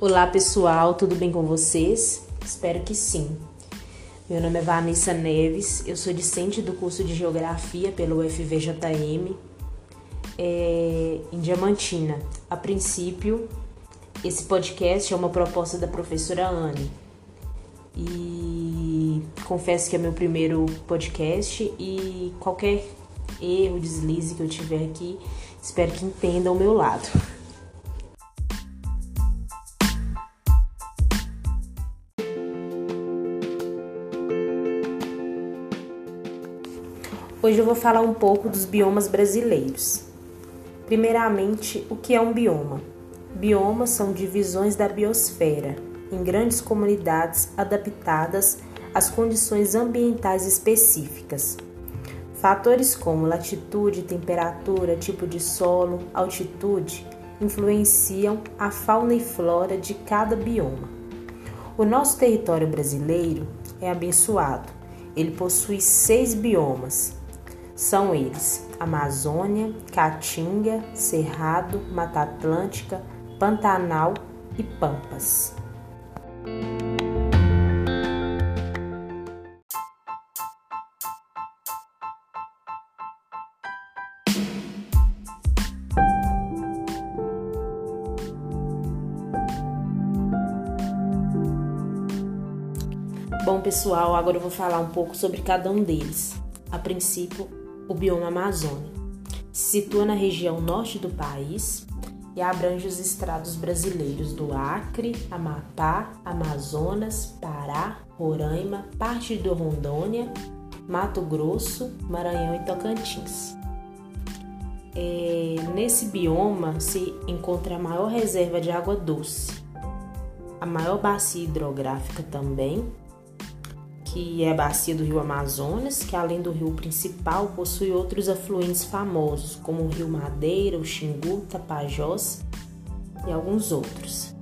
Olá pessoal, tudo bem com vocês? Espero que sim. Meu nome é Vanessa Neves, eu sou discente do curso de Geografia pelo UFVJM é, em Diamantina. A princípio, esse podcast é uma proposta da professora Anne. E confesso que é meu primeiro podcast e qualquer erro, deslize que eu tiver aqui, espero que entendam o meu lado. Hoje eu vou falar um pouco dos biomas brasileiros. Primeiramente, o que é um bioma? Biomas são divisões da biosfera, em grandes comunidades adaptadas às condições ambientais específicas. Fatores como latitude, temperatura, tipo de solo, altitude influenciam a fauna e flora de cada bioma. O nosso território brasileiro é abençoado. Ele possui seis biomas, são eles: Amazônia, Caatinga, Cerrado, Mata Atlântica, Pantanal e Pampas. Bom, pessoal, agora eu vou falar um pouco sobre cada um deles. A princípio, o bioma Amazônia. Se situa na região norte do país e abrange os estados brasileiros do Acre, Amapá, Amazonas, Pará, Roraima, parte do Rondônia, Mato Grosso, Maranhão e Tocantins. É, nesse bioma se encontra a maior reserva de água doce, a maior bacia hidrográfica também que é a bacia do rio Amazonas, que além do rio principal possui outros afluentes famosos, como o rio Madeira, o Xingu, Tapajós e alguns outros.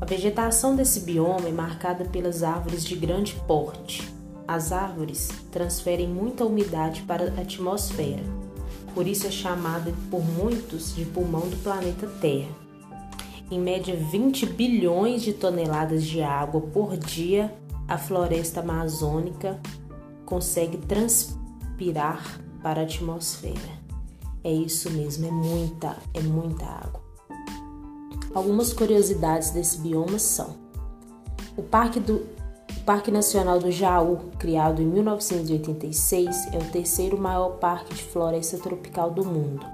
A vegetação desse bioma é marcada pelas árvores de grande porte. As árvores transferem muita umidade para a atmosfera, por isso é chamada por muitos de pulmão do planeta Terra. Em média, 20 bilhões de toneladas de água por dia a floresta amazônica consegue transpirar para a atmosfera. É isso mesmo, é muita, é muita água. Algumas curiosidades desse bioma são: o Parque, do, o Parque Nacional do Jaú, criado em 1986, é o terceiro maior parque de floresta tropical do mundo,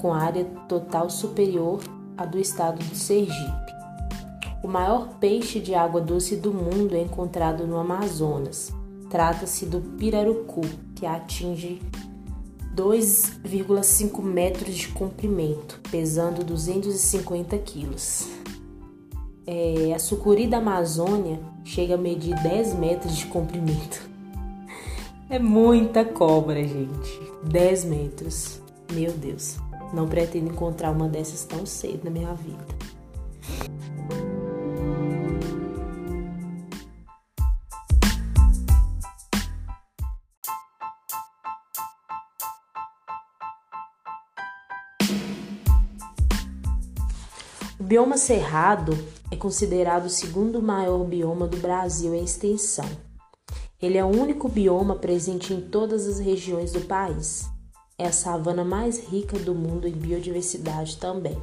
com área total superior à do estado do Sergipe. O maior peixe de água doce do mundo é encontrado no Amazonas. Trata-se do pirarucu, que atinge 2,5 metros de comprimento, pesando 250 quilos. É, a sucuri da Amazônia chega a medir 10 metros de comprimento. É muita cobra, gente. 10 metros. Meu Deus. Não pretendo encontrar uma dessas tão cedo na minha vida. Bioma cerrado é considerado o segundo maior bioma do Brasil em extensão. Ele é o único bioma presente em todas as regiões do país. É a savana mais rica do mundo em biodiversidade também.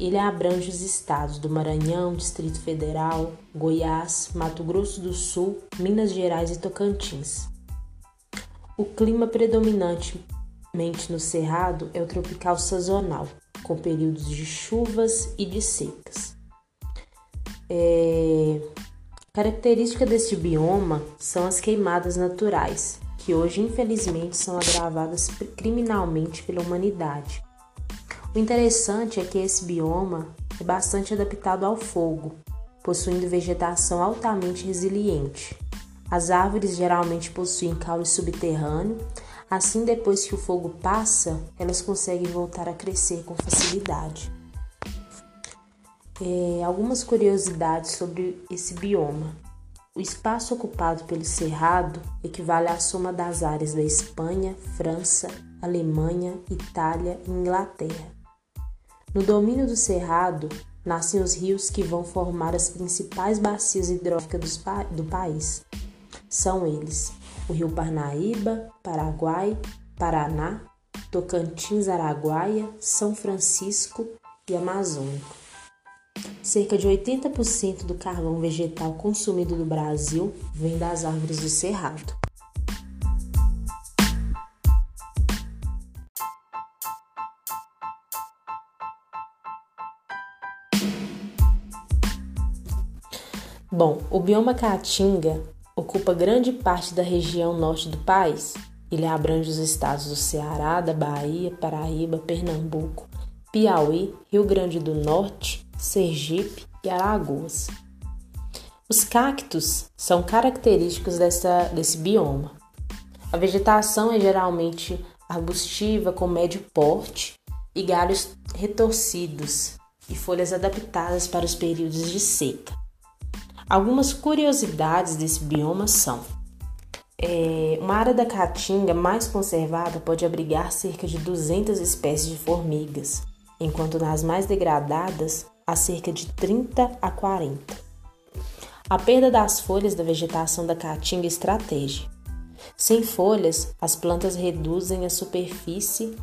Ele abrange os estados do Maranhão, Distrito Federal, Goiás, Mato Grosso do Sul, Minas Gerais e Tocantins. O clima predominantemente no Cerrado é o tropical sazonal, com períodos de chuvas e de secas. É... Característica deste bioma são as queimadas naturais, que hoje infelizmente são agravadas criminalmente pela humanidade. O interessante é que esse bioma é bastante adaptado ao fogo, possuindo vegetação altamente resiliente. As árvores geralmente possuem caule subterrâneo Assim, depois que o fogo passa, elas conseguem voltar a crescer com facilidade. É, algumas curiosidades sobre esse bioma. O espaço ocupado pelo cerrado equivale à soma das áreas da Espanha, França, Alemanha, Itália e Inglaterra. No domínio do cerrado, nascem os rios que vão formar as principais bacias hidrográficas do país. São eles o Rio Parnaíba, Paraguai, Paraná, Tocantins, Araguaia, São Francisco e Amazônico. Cerca de 80% do carvão vegetal consumido no Brasil vem das árvores do cerrado. Bom, o bioma Caatinga ocupa grande parte da região norte do país. Ele abrange os estados do Ceará, da Bahia, Paraíba, Pernambuco, Piauí, Rio Grande do Norte, Sergipe e Alagoas. Os cactos são característicos dessa, desse bioma. A vegetação é geralmente arbustiva com médio porte e galhos retorcidos e folhas adaptadas para os períodos de seca. Algumas curiosidades desse bioma são: é, uma área da caatinga mais conservada pode abrigar cerca de 200 espécies de formigas, enquanto nas mais degradadas há cerca de 30 a 40. A perda das folhas da vegetação da caatinga é estratégia. Sem folhas, as plantas reduzem a superfície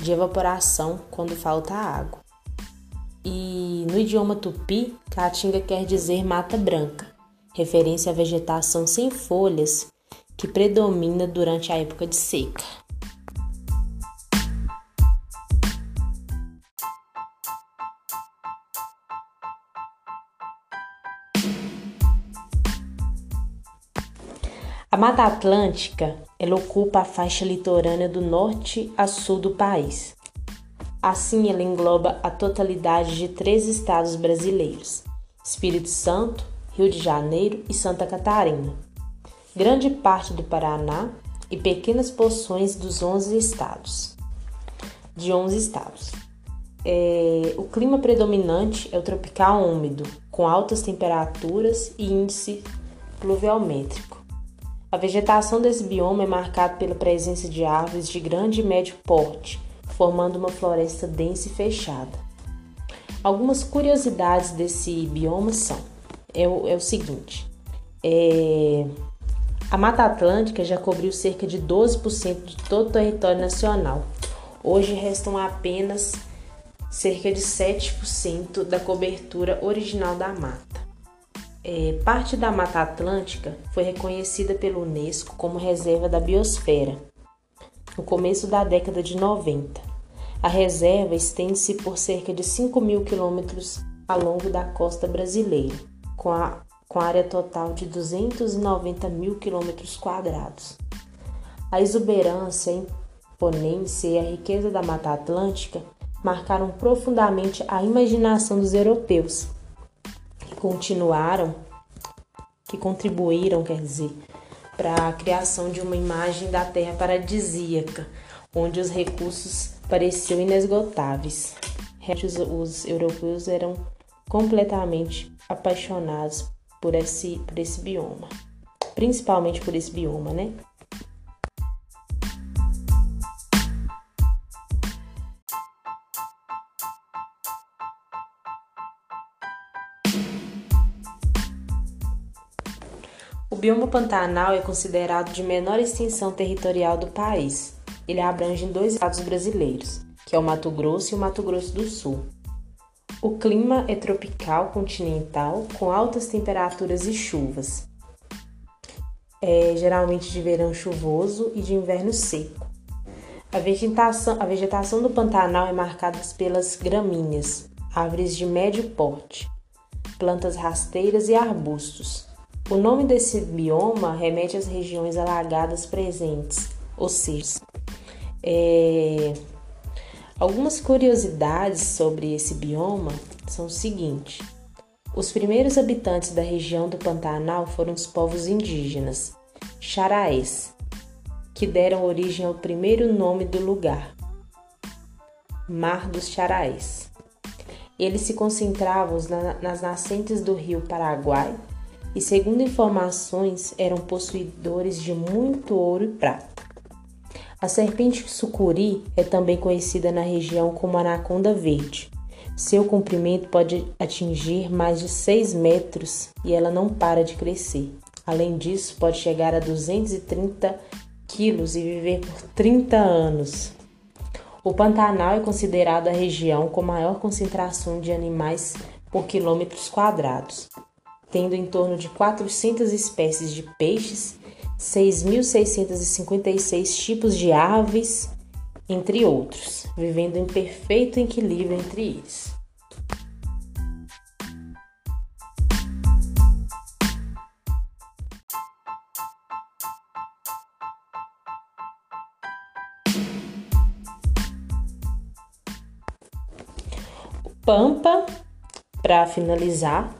de evaporação quando falta água. E no idioma tupi, caatinga quer dizer mata branca, referência à vegetação sem folhas que predomina durante a época de seca. A Mata Atlântica ela ocupa a faixa litorânea do norte a sul do país. Assim, ela engloba a totalidade de três estados brasileiros: Espírito Santo, Rio de Janeiro e Santa Catarina, grande parte do Paraná e pequenas porções dos 11 estados. De 11 estados. É, o clima predominante é o tropical úmido, com altas temperaturas e índice pluviométrico. A vegetação desse bioma é marcada pela presença de árvores de grande e médio porte, formando uma floresta densa e fechada. Algumas curiosidades desse bioma são: é o, é o seguinte, é, a Mata Atlântica já cobriu cerca de 12% de todo o território nacional. Hoje restam apenas cerca de 7% da cobertura original da mata. É, parte da Mata Atlântica foi reconhecida pelo Unesco como reserva da biosfera no começo da década de 90. A reserva estende-se por cerca de 5 mil quilômetros ao longo da costa brasileira, com, a, com área total de 290 mil quilômetros quadrados. A exuberância, a imponência e a riqueza da Mata Atlântica marcaram profundamente a imaginação dos europeus, que continuaram, que contribuíram, quer dizer, para a criação de uma imagem da Terra paradisíaca, onde os recursos pareciam inesgotáveis. Os, os europeus eram completamente apaixonados por esse, por esse bioma, principalmente por esse bioma, né? Bioma Pantanal é considerado de menor extensão territorial do país, ele abrange dois estados brasileiros, que é o Mato Grosso e o Mato Grosso do Sul. O clima é tropical continental, com altas temperaturas e chuvas. É geralmente de verão chuvoso e de inverno seco. A vegetação, a vegetação do Pantanal é marcada pelas gramíneas, árvores de médio porte, plantas rasteiras e arbustos. O nome desse bioma remete às regiões alagadas presentes, ou seja, é, algumas curiosidades sobre esse bioma são o seguinte: os primeiros habitantes da região do Pantanal foram os povos indígenas, Xaraés, que deram origem ao primeiro nome do lugar, Mar dos Xaraés. Eles se concentravam nas nascentes do rio Paraguai e, segundo informações, eram possuidores de muito ouro e prata. A serpente sucuri é também conhecida na região como anaconda verde, Seu comprimento pode atingir mais de 6 metros e ela não para de crescer. Além disso, pode chegar a 230 quilos e viver por 30 anos. O Pantanal é considerado a região com maior concentração de animais por quilômetros quadrados, tendo em torno de 400 espécies de peixes, 6.656 tipos de aves, entre outros, vivendo em perfeito equilíbrio entre eles. Pampa, para finalizar,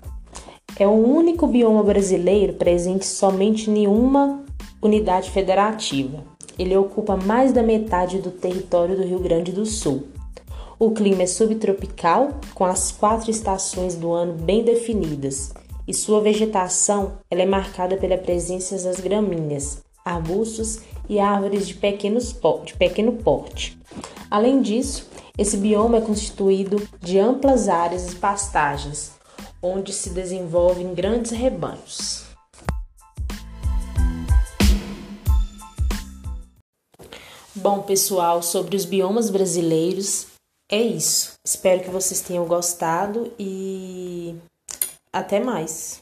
é o único bioma brasileiro presente somente em uma unidade federativa. Ele ocupa mais da metade do território do Rio Grande do Sul. O clima é subtropical, com as quatro estações do ano bem definidas, e sua vegetação ela é marcada pela presença das gramíneas, arbustos e árvores de, pequenos, de pequeno porte. Além disso, esse bioma é constituído de amplas áreas e pastagens, onde se desenvolvem grandes rebanhos. Bom, pessoal, sobre os biomas brasileiros é isso. Espero que vocês tenham gostado e até mais.